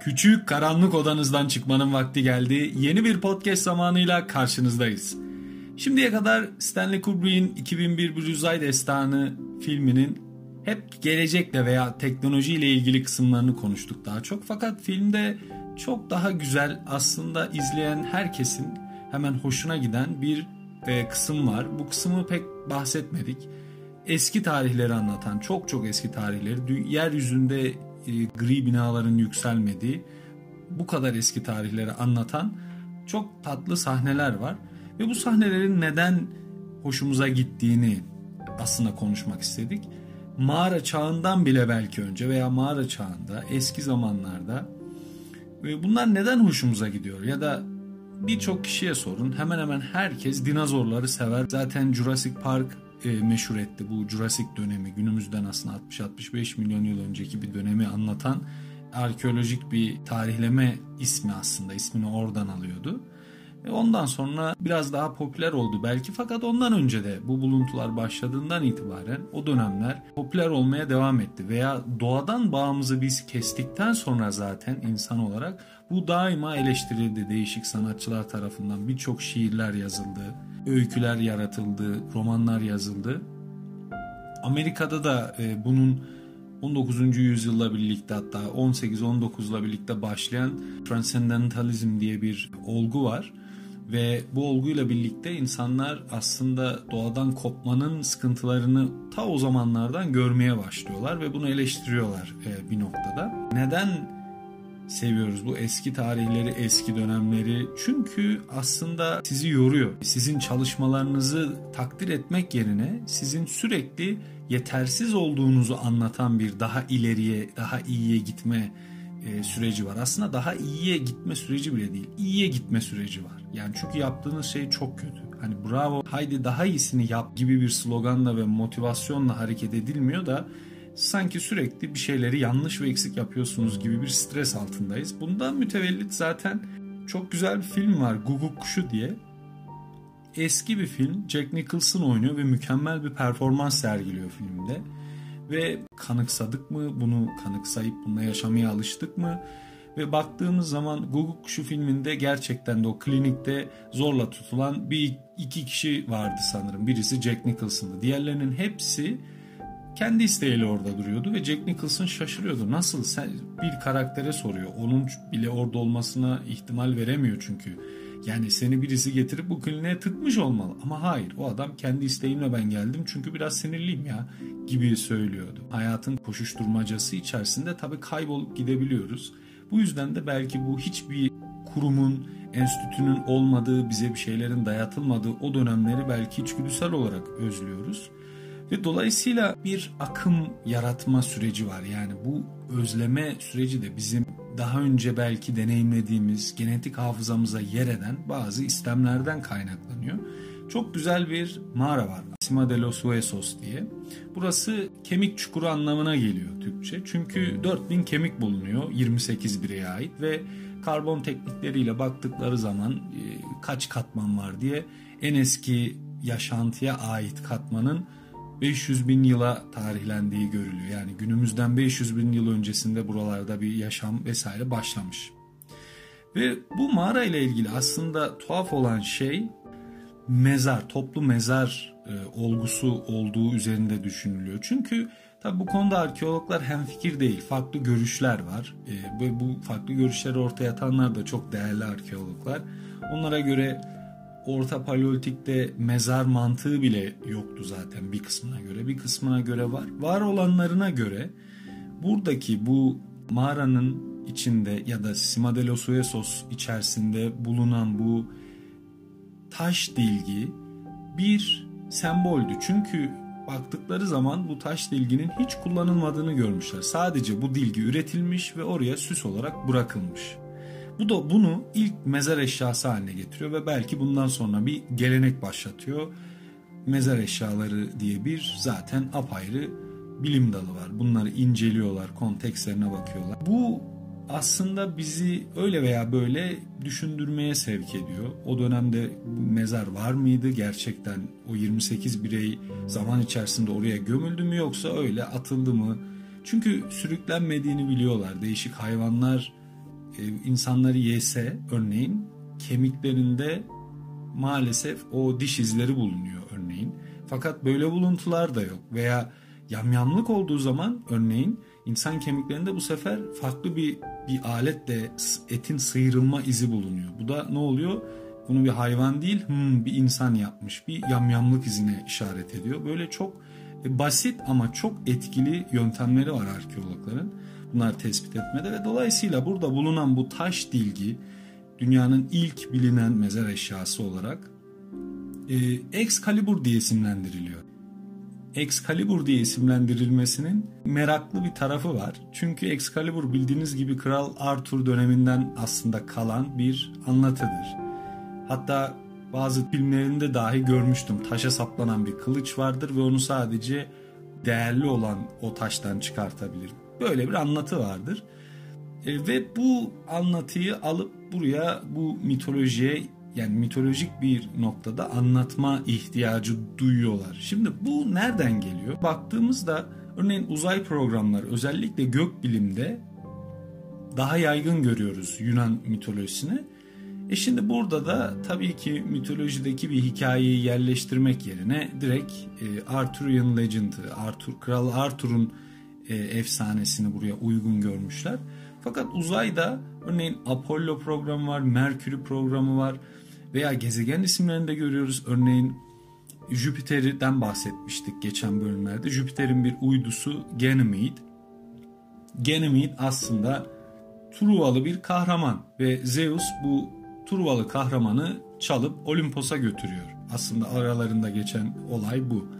Küçük karanlık odanızdan çıkmanın vakti geldi. Yeni bir podcast zamanıyla karşınızdayız. Şimdiye kadar Stanley Kubrick'in 2001 Bir Uzay Destanı filminin hep gelecekle veya teknolojiyle ilgili kısımlarını konuştuk daha çok. Fakat filmde çok daha güzel aslında izleyen herkesin hemen hoşuna giden bir e, kısım var. Bu kısmı pek bahsetmedik. Eski tarihleri anlatan, çok çok eski tarihleri, yeryüzünde gri binaların yükselmediği, bu kadar eski tarihleri anlatan çok tatlı sahneler var. Ve bu sahnelerin neden hoşumuza gittiğini aslında konuşmak istedik. Mağara çağından bile belki önce veya mağara çağında eski zamanlarda bunlar neden hoşumuza gidiyor ya da birçok kişiye sorun hemen hemen herkes dinozorları sever. Zaten Jurassic Park e, meşhur etti. Bu Jurassic dönemi günümüzden aslında 60-65 milyon yıl önceki bir dönemi anlatan arkeolojik bir tarihleme ismi aslında. İsmini oradan alıyordu. Ve ondan sonra biraz daha popüler oldu belki. Fakat ondan önce de bu buluntular başladığından itibaren o dönemler popüler olmaya devam etti. Veya doğadan bağımızı biz kestikten sonra zaten insan olarak bu daima eleştirildi. Değişik sanatçılar tarafından birçok şiirler yazıldı, öyküler yaratıldı, romanlar yazıldı. Amerika'da da e, bunun 19. yüzyılla birlikte hatta 18-19'la birlikte başlayan transcendentalizm diye bir olgu var. Ve bu olguyla birlikte insanlar aslında doğadan kopmanın sıkıntılarını ta o zamanlardan görmeye başlıyorlar ve bunu eleştiriyorlar e, bir noktada. Neden seviyoruz bu eski tarihleri, eski dönemleri? Çünkü aslında sizi yoruyor. Sizin çalışmalarınızı takdir etmek yerine sizin sürekli yetersiz olduğunuzu anlatan bir daha ileriye, daha iyiye gitme e, süreci var. Aslında daha iyiye gitme süreci bile değil. İyiye gitme süreci var. Yani çünkü yaptığınız şey çok kötü. Hani bravo haydi daha iyisini yap gibi bir sloganla ve motivasyonla hareket edilmiyor da sanki sürekli bir şeyleri yanlış ve eksik yapıyorsunuz gibi bir stres altındayız. Bundan mütevellit zaten çok güzel bir film var Guguk Kuşu diye. Eski bir film. Jack Nicholson oynuyor ve mükemmel bir performans sergiliyor filmde. Ve kanıksadık mı bunu kanıksayıp bununla yaşamaya alıştık mı? Ve baktığımız zaman Google Kuşu filminde gerçekten de o klinikte zorla tutulan bir iki kişi vardı sanırım. Birisi Jack Nicholson'dı. Diğerlerinin hepsi kendi isteğiyle orada duruyordu ve Jack Nicholson şaşırıyordu. Nasıl sen bir karaktere soruyor. Onun bile orada olmasına ihtimal veremiyor çünkü. Yani seni birisi getirip bu kliniğe tıkmış olmalı. Ama hayır o adam kendi isteğimle ben geldim çünkü biraz sinirliyim ya gibi söylüyordu. Hayatın koşuşturmacası içerisinde tabii kaybolup gidebiliyoruz. Bu yüzden de belki bu hiçbir kurumun, enstitünün olmadığı, bize bir şeylerin dayatılmadığı o dönemleri belki içgüdüsel olarak özlüyoruz. Ve dolayısıyla bir akım yaratma süreci var. Yani bu özleme süreci de bizim daha önce belki deneyimlediğimiz genetik hafızamıza yer eden bazı istemlerden kaynaklanıyor. Çok güzel bir mağara var. Sima de los Huesos diye. Burası kemik çukuru anlamına geliyor Türkçe. Çünkü 4000 kemik bulunuyor 28 bireye ait ve karbon teknikleriyle baktıkları zaman e, kaç katman var diye en eski yaşantıya ait katmanın 500 bin yıla tarihlendiği görülüyor. Yani günümüzden 500 bin yıl öncesinde buralarda bir yaşam vesaire başlamış. Ve bu mağara ile ilgili aslında tuhaf olan şey mezar, toplu mezar e, olgusu olduğu üzerinde düşünülüyor. Çünkü tabi bu konuda arkeologlar hem fikir değil, farklı görüşler var. E, ve bu farklı görüşleri ortaya atanlar da çok değerli arkeologlar. Onlara göre Orta Paleolitik'te mezar mantığı bile yoktu zaten bir kısmına göre. Bir kısmına göre var. Var olanlarına göre buradaki bu mağaranın içinde ya da Cima de los Huesos içerisinde bulunan bu taş dilgi bir semboldü. Çünkü baktıkları zaman bu taş dilginin hiç kullanılmadığını görmüşler. Sadece bu dilgi üretilmiş ve oraya süs olarak bırakılmış. Bu da bunu ilk mezar eşyası haline getiriyor ve belki bundan sonra bir gelenek başlatıyor. Mezar eşyaları diye bir zaten apayrı bilim dalı var. Bunları inceliyorlar, kontekstlerine bakıyorlar. Bu aslında bizi öyle veya böyle düşündürmeye sevk ediyor. O dönemde mezar var mıydı gerçekten o 28 birey zaman içerisinde oraya gömüldü mü yoksa öyle atıldı mı? Çünkü sürüklenmediğini biliyorlar. Değişik hayvanlar insanları yese örneğin kemiklerinde maalesef o diş izleri bulunuyor örneğin. Fakat böyle buluntular da yok veya yamyamlık olduğu zaman örneğin insan kemiklerinde bu sefer farklı bir bir aletle etin sıyrılma izi bulunuyor. Bu da ne oluyor? Bunu bir hayvan değil hmm, bir insan yapmış bir yamyamlık izine işaret ediyor. Böyle çok e, basit ama çok etkili yöntemleri var arkeologların bunlar tespit etmede ve dolayısıyla burada bulunan bu taş dilgi dünyanın ilk bilinen mezar eşyası olarak e, Excalibur diye isimlendiriliyor. Excalibur diye isimlendirilmesinin meraklı bir tarafı var. Çünkü Excalibur bildiğiniz gibi Kral Arthur döneminden aslında kalan bir anlatıdır. Hatta bazı filmlerinde dahi görmüştüm. Taşa saplanan bir kılıç vardır ve onu sadece değerli olan o taştan çıkartabilir. Böyle bir anlatı vardır. E, ve bu anlatıyı alıp buraya bu mitolojiye yani mitolojik bir noktada anlatma ihtiyacı duyuyorlar. Şimdi bu nereden geliyor? Baktığımızda örneğin uzay programları özellikle gök bilimde daha yaygın görüyoruz Yunan mitolojisini. E şimdi burada da tabii ki mitolojideki bir hikayeyi yerleştirmek yerine direkt e, Arthurian Legend'ı, Arthur, Kral Arthur'un e, efsanesini buraya uygun görmüşler. Fakat uzayda örneğin Apollo programı var, Merkür'ü programı var veya gezegen isimlerinde görüyoruz. Örneğin Jüpiter'den bahsetmiştik geçen bölümlerde. Jüpiter'in bir uydusu Ganymede. Ganymede aslında Truvalı bir kahraman ve Zeus bu Truvalı kahramanı çalıp Olimpos'a götürüyor. Aslında aralarında geçen olay bu.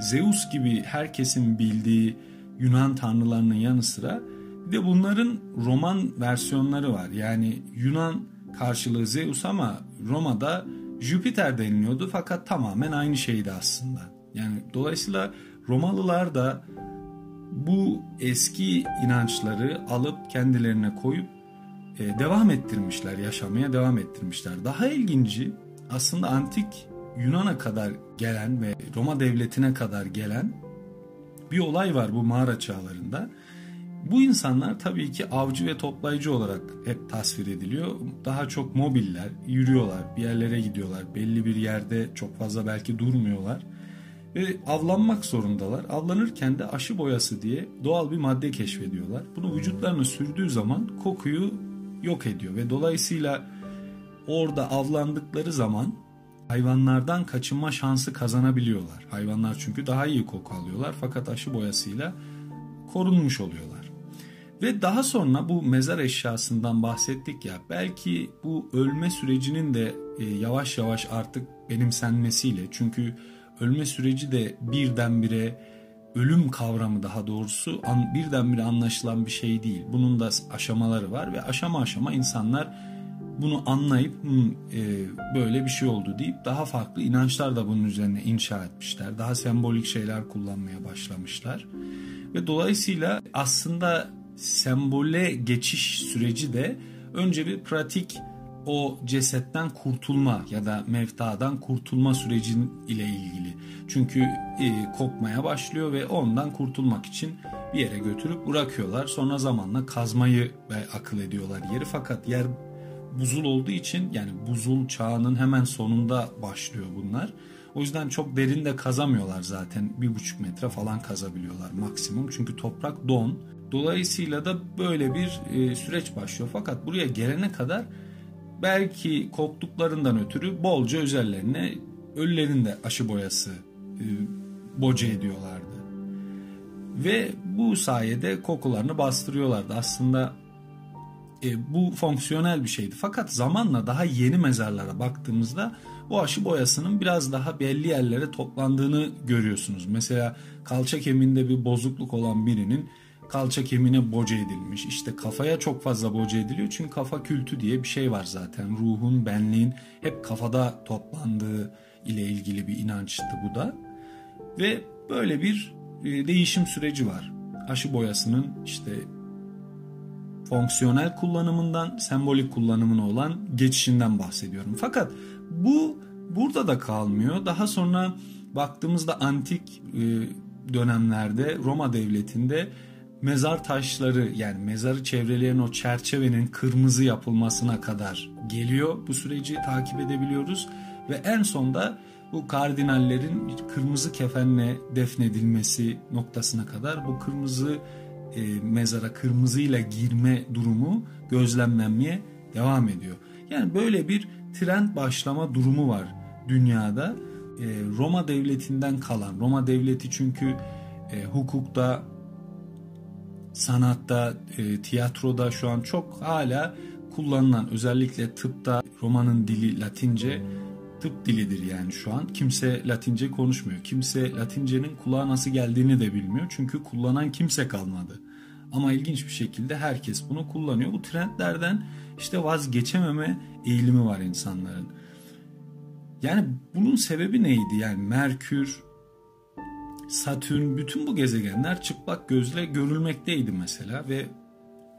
Zeus gibi herkesin bildiği Yunan tanrılarının yanı sıra bir de bunların Roman versiyonları var. Yani Yunan karşılığı Zeus ama Roma'da Jüpiter deniliyordu fakat tamamen aynı şeydi aslında. Yani dolayısıyla Romalılar da bu eski inançları alıp kendilerine koyup e, devam ettirmişler, yaşamaya devam ettirmişler. Daha ilginci aslında antik Yunan'a kadar gelen ve Roma devletine kadar gelen bir olay var bu mağara çağlarında. Bu insanlar tabii ki avcı ve toplayıcı olarak hep tasvir ediliyor. Daha çok mobiller, yürüyorlar, bir yerlere gidiyorlar. Belli bir yerde çok fazla belki durmuyorlar. Ve avlanmak zorundalar. Avlanırken de aşı boyası diye doğal bir madde keşfediyorlar. Bunu vücutlarına sürdüğü zaman kokuyu yok ediyor. Ve dolayısıyla orada avlandıkları zaman hayvanlardan kaçınma şansı kazanabiliyorlar. Hayvanlar çünkü daha iyi koku alıyorlar fakat aşı boyasıyla korunmuş oluyorlar. Ve daha sonra bu mezar eşyasından bahsettik ya belki bu ölme sürecinin de e, yavaş yavaş artık benimsenmesiyle çünkü ölme süreci de birdenbire ölüm kavramı daha doğrusu birdenbire anlaşılan bir şey değil. Bunun da aşamaları var ve aşama aşama insanlar bunu anlayıp e, böyle bir şey oldu deyip daha farklı inançlar da bunun üzerine inşa etmişler. Daha sembolik şeyler kullanmaya başlamışlar. Ve dolayısıyla aslında sembole geçiş süreci de önce bir pratik o cesetten kurtulma ya da mevtadan kurtulma sürecin ile ilgili. Çünkü e, kokmaya başlıyor ve ondan kurtulmak için bir yere götürüp bırakıyorlar. Sonra zamanla kazmayı ve akıl ediyorlar yeri fakat yer buzul olduğu için yani buzul çağının hemen sonunda başlıyor bunlar. O yüzden çok derin de kazamıyorlar zaten. Bir buçuk metre falan kazabiliyorlar maksimum. Çünkü toprak don. Dolayısıyla da böyle bir e, süreç başlıyor. Fakat buraya gelene kadar belki korktuklarından ötürü bolca üzerlerine ölülerin de aşı boyası e, boca ediyorlardı. Ve bu sayede kokularını bastırıyorlardı. Aslında e, bu fonksiyonel bir şeydi. Fakat zamanla daha yeni mezarlara baktığımızda bu aşı boyasının biraz daha belli yerlere toplandığını görüyorsunuz. Mesela kalça kemiğinde bir bozukluk olan birinin kalça kemiğine boca edilmiş. İşte kafaya çok fazla boca ediliyor çünkü kafa kültü diye bir şey var zaten. Ruhun, benliğin hep kafada toplandığı ile ilgili bir inançtı bu da. Ve böyle bir e, değişim süreci var. Aşı boyasının işte fonksiyonel kullanımından sembolik kullanımına olan geçişinden bahsediyorum. Fakat bu burada da kalmıyor. Daha sonra baktığımızda antik e, dönemlerde Roma devletinde mezar taşları yani mezarı çevreleyen o çerçevenin kırmızı yapılmasına kadar geliyor. Bu süreci takip edebiliyoruz ve en sonda bu kardinallerin kırmızı kefenle defnedilmesi noktasına kadar bu kırmızı e, mezara kırmızıyla girme durumu gözlemlenmeye devam ediyor. Yani böyle bir trend başlama durumu var dünyada. E, Roma devletinden kalan, Roma devleti çünkü e, hukukta, sanatta, e, tiyatroda şu an çok hala kullanılan özellikle tıpta Roma'nın dili Latince tıp dilidir yani şu an. Kimse Latince konuşmuyor. Kimse Latince'nin kulağa nasıl geldiğini de bilmiyor. Çünkü kullanan kimse kalmadı. Ama ilginç bir şekilde herkes bunu kullanıyor. Bu trendlerden işte vazgeçememe eğilimi var insanların. Yani bunun sebebi neydi? Yani Merkür, Satürn, bütün bu gezegenler çıplak gözle görülmekteydi mesela ve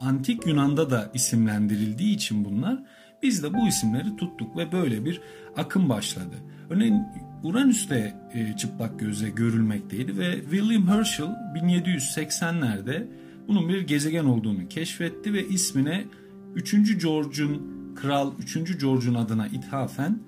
antik Yunan'da da isimlendirildiği için bunlar biz de bu isimleri tuttuk ve böyle bir akım başladı. Örneğin Uranüs de e, çıplak gözle görülmekteydi ve William Herschel 1780'lerde bunun bir gezegen olduğunu keşfetti ve ismine 3. George'un kral 3. George'un adına ithafen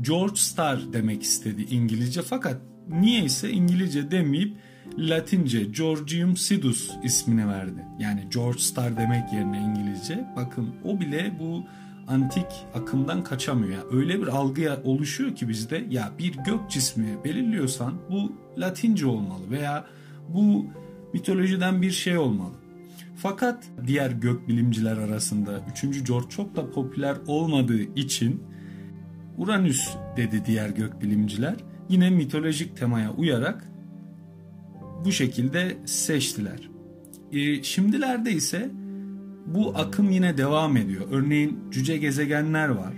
George Star demek istedi İngilizce fakat niye ise İngilizce demeyip Latince Georgium Sidus ismini verdi. Yani George Star demek yerine İngilizce. Bakın o bile bu antik akımdan kaçamıyor. Yani öyle bir algı oluşuyor ki bizde ya bir gök cismi belirliyorsan bu Latince olmalı veya bu mitolojiden bir şey olmalı. Fakat diğer gök bilimciler arasında 3. George çok da popüler olmadığı için Uranüs dedi diğer gök bilimciler. Yine mitolojik temaya uyarak bu şekilde seçtiler. E, şimdilerde ise bu akım yine devam ediyor. Örneğin cüce gezegenler var.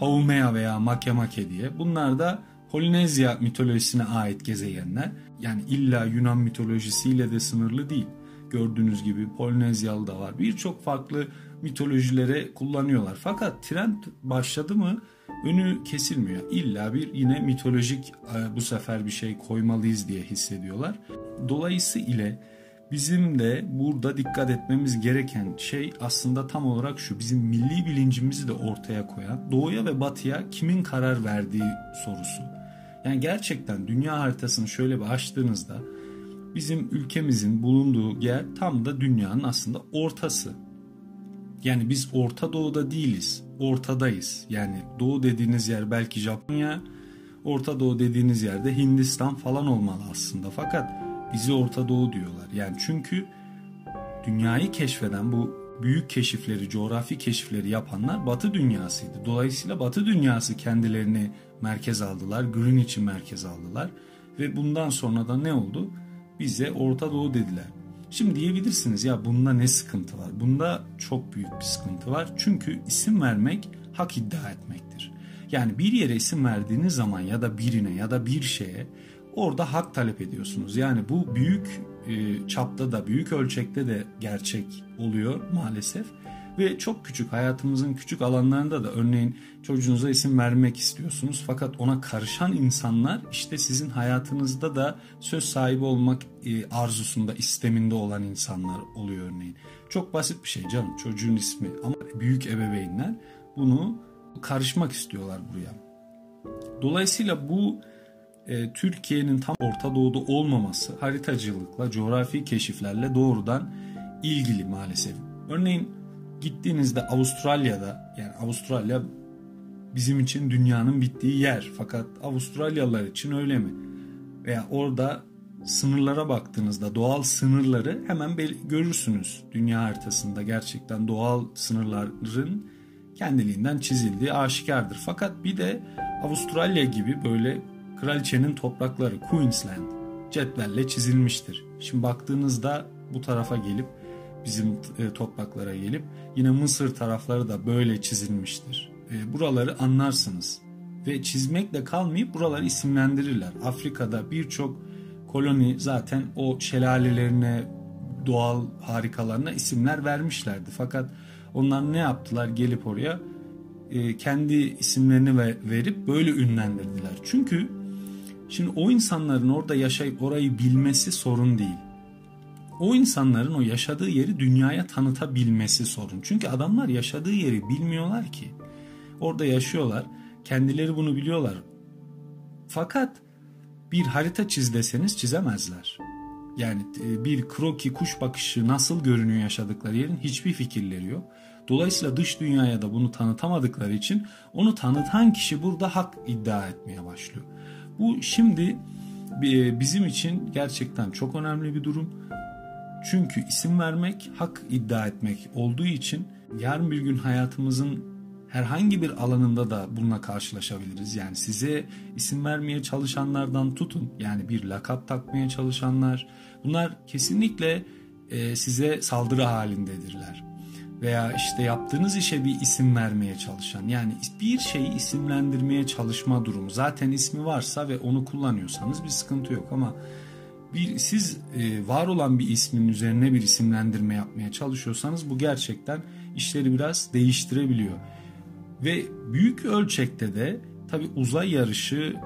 Haumea veya Makemake diye. Bunlar da Polinezya mitolojisine ait gezegenler. Yani illa Yunan mitolojisiyle de sınırlı değil. Gördüğünüz gibi Polinezyalı da var. Birçok farklı mitolojilere kullanıyorlar. Fakat trend başladı mı önü kesilmiyor. İlla bir yine mitolojik e, bu sefer bir şey koymalıyız diye hissediyorlar. Dolayısıyla bizim de burada dikkat etmemiz gereken şey aslında tam olarak şu. Bizim milli bilincimizi de ortaya koyan doğuya ve batıya kimin karar verdiği sorusu. Yani gerçekten dünya haritasını şöyle bir açtığınızda bizim ülkemizin bulunduğu yer tam da dünyanın aslında ortası. Yani biz Orta Doğu'da değiliz. Ortadayız. Yani Doğu dediğiniz yer belki Japonya, Orta Doğu dediğiniz yerde Hindistan falan olmalı aslında. Fakat bizi Orta Doğu diyorlar. Yani çünkü dünyayı keşfeden bu büyük keşifleri, coğrafi keşifleri yapanlar Batı dünyasıydı. Dolayısıyla Batı dünyası kendilerini merkez aldılar, Greenwich'i merkez aldılar ve bundan sonra da ne oldu? Bize Orta Doğu dediler. Şimdi diyebilirsiniz ya bunda ne sıkıntı var? Bunda çok büyük bir sıkıntı var. Çünkü isim vermek hak iddia etmektir. Yani bir yere isim verdiğiniz zaman ya da birine ya da bir şeye orada hak talep ediyorsunuz. Yani bu büyük e, çapta da büyük ölçekte de gerçek oluyor maalesef. Ve çok küçük hayatımızın küçük alanlarında da örneğin çocuğunuza isim vermek istiyorsunuz. Fakat ona karışan insanlar işte sizin hayatınızda da söz sahibi olmak e, arzusunda, isteminde olan insanlar oluyor örneğin. Çok basit bir şey canım çocuğun ismi ama büyük ebeveynler bunu karışmak istiyorlar buraya. Dolayısıyla bu e, Türkiye'nin tam Orta Doğu'da olmaması haritacılıkla, coğrafi keşiflerle doğrudan ilgili maalesef. Örneğin gittiğinizde Avustralya'da yani Avustralya bizim için dünyanın bittiği yer fakat Avustralyalılar için öyle mi? Veya orada sınırlara baktığınızda doğal sınırları hemen görürsünüz dünya haritasında gerçekten doğal sınırların kendiliğinden çizildiği aşikardır. Fakat bir de Avustralya gibi böyle kraliçenin toprakları Queensland cetvelle çizilmiştir. Şimdi baktığınızda bu tarafa gelip bizim e, topraklara gelip yine Mısır tarafları da böyle çizilmiştir. E, buraları anlarsınız ve çizmekle kalmayıp buraları isimlendirirler. Afrika'da birçok koloni zaten o şelalelerine, doğal harikalarına isimler vermişlerdi. Fakat onlar ne yaptılar gelip oraya e, kendi isimlerini verip böyle ünlendirdiler. Çünkü şimdi o insanların orada yaşayıp orayı bilmesi sorun değil. o insanların o yaşadığı yeri dünyaya tanıtabilmesi sorun. Çünkü adamlar yaşadığı yeri bilmiyorlar ki. Orada yaşıyorlar. Kendileri bunu biliyorlar. Fakat bir harita çiz deseniz çizemezler. Yani e, bir kroki kuş bakışı nasıl görünüyor yaşadıkları yerin hiçbir fikirleri yok. Dolayısıyla dış dünyaya da bunu tanıtamadıkları için onu tanıtan kişi burada hak iddia etmeye başlıyor. Bu şimdi e, bizim için gerçekten çok önemli bir durum. Çünkü isim vermek hak iddia etmek olduğu için yarın bir gün hayatımızın herhangi bir alanında da bununla karşılaşabiliriz. Yani size isim vermeye çalışanlardan tutun yani bir lakap takmaya çalışanlar bunlar kesinlikle e, size saldırı halindedirler. Veya işte yaptığınız işe bir isim vermeye çalışan yani bir şeyi isimlendirmeye çalışma durumu. Zaten ismi varsa ve onu kullanıyorsanız bir sıkıntı yok ama bir siz e, var olan bir ismin üzerine bir isimlendirme yapmaya çalışıyorsanız bu gerçekten işleri biraz değiştirebiliyor. Ve büyük ölçekte de tabi uzay yarışı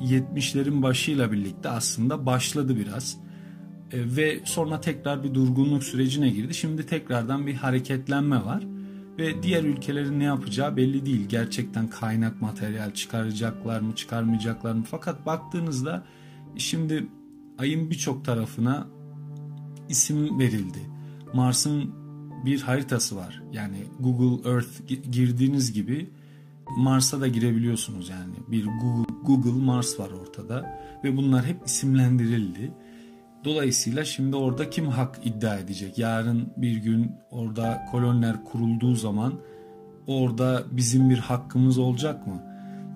70'lerin başıyla birlikte aslında başladı biraz. E, ve sonra tekrar bir durgunluk sürecine girdi. Şimdi tekrardan bir hareketlenme var. Ve diğer ülkelerin ne yapacağı belli değil. Gerçekten kaynak materyal çıkaracaklar mı çıkarmayacaklar mı? Fakat baktığınızda şimdi ayın birçok tarafına isim verildi. Mars'ın bir haritası var. Yani Google Earth girdiğiniz gibi Mars'a da girebiliyorsunuz yani. Bir Google, Google Mars var ortada ve bunlar hep isimlendirildi. Dolayısıyla şimdi orada kim hak iddia edecek? Yarın bir gün orada koloniler kurulduğu zaman orada bizim bir hakkımız olacak mı?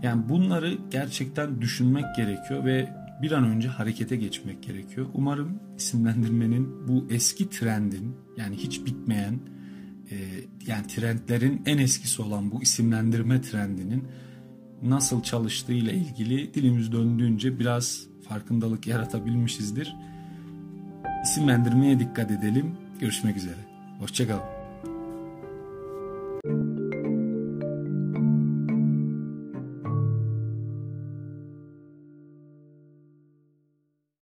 Yani bunları gerçekten düşünmek gerekiyor ve bir an önce harekete geçmek gerekiyor. Umarım isimlendirmenin bu eski trendin yani hiç bitmeyen e, yani trendlerin en eskisi olan bu isimlendirme trendinin nasıl çalıştığı ile ilgili dilimiz döndüğünce biraz farkındalık yaratabilmişizdir. İsimlendirmeye dikkat edelim. Görüşmek üzere. Hoşçakalın.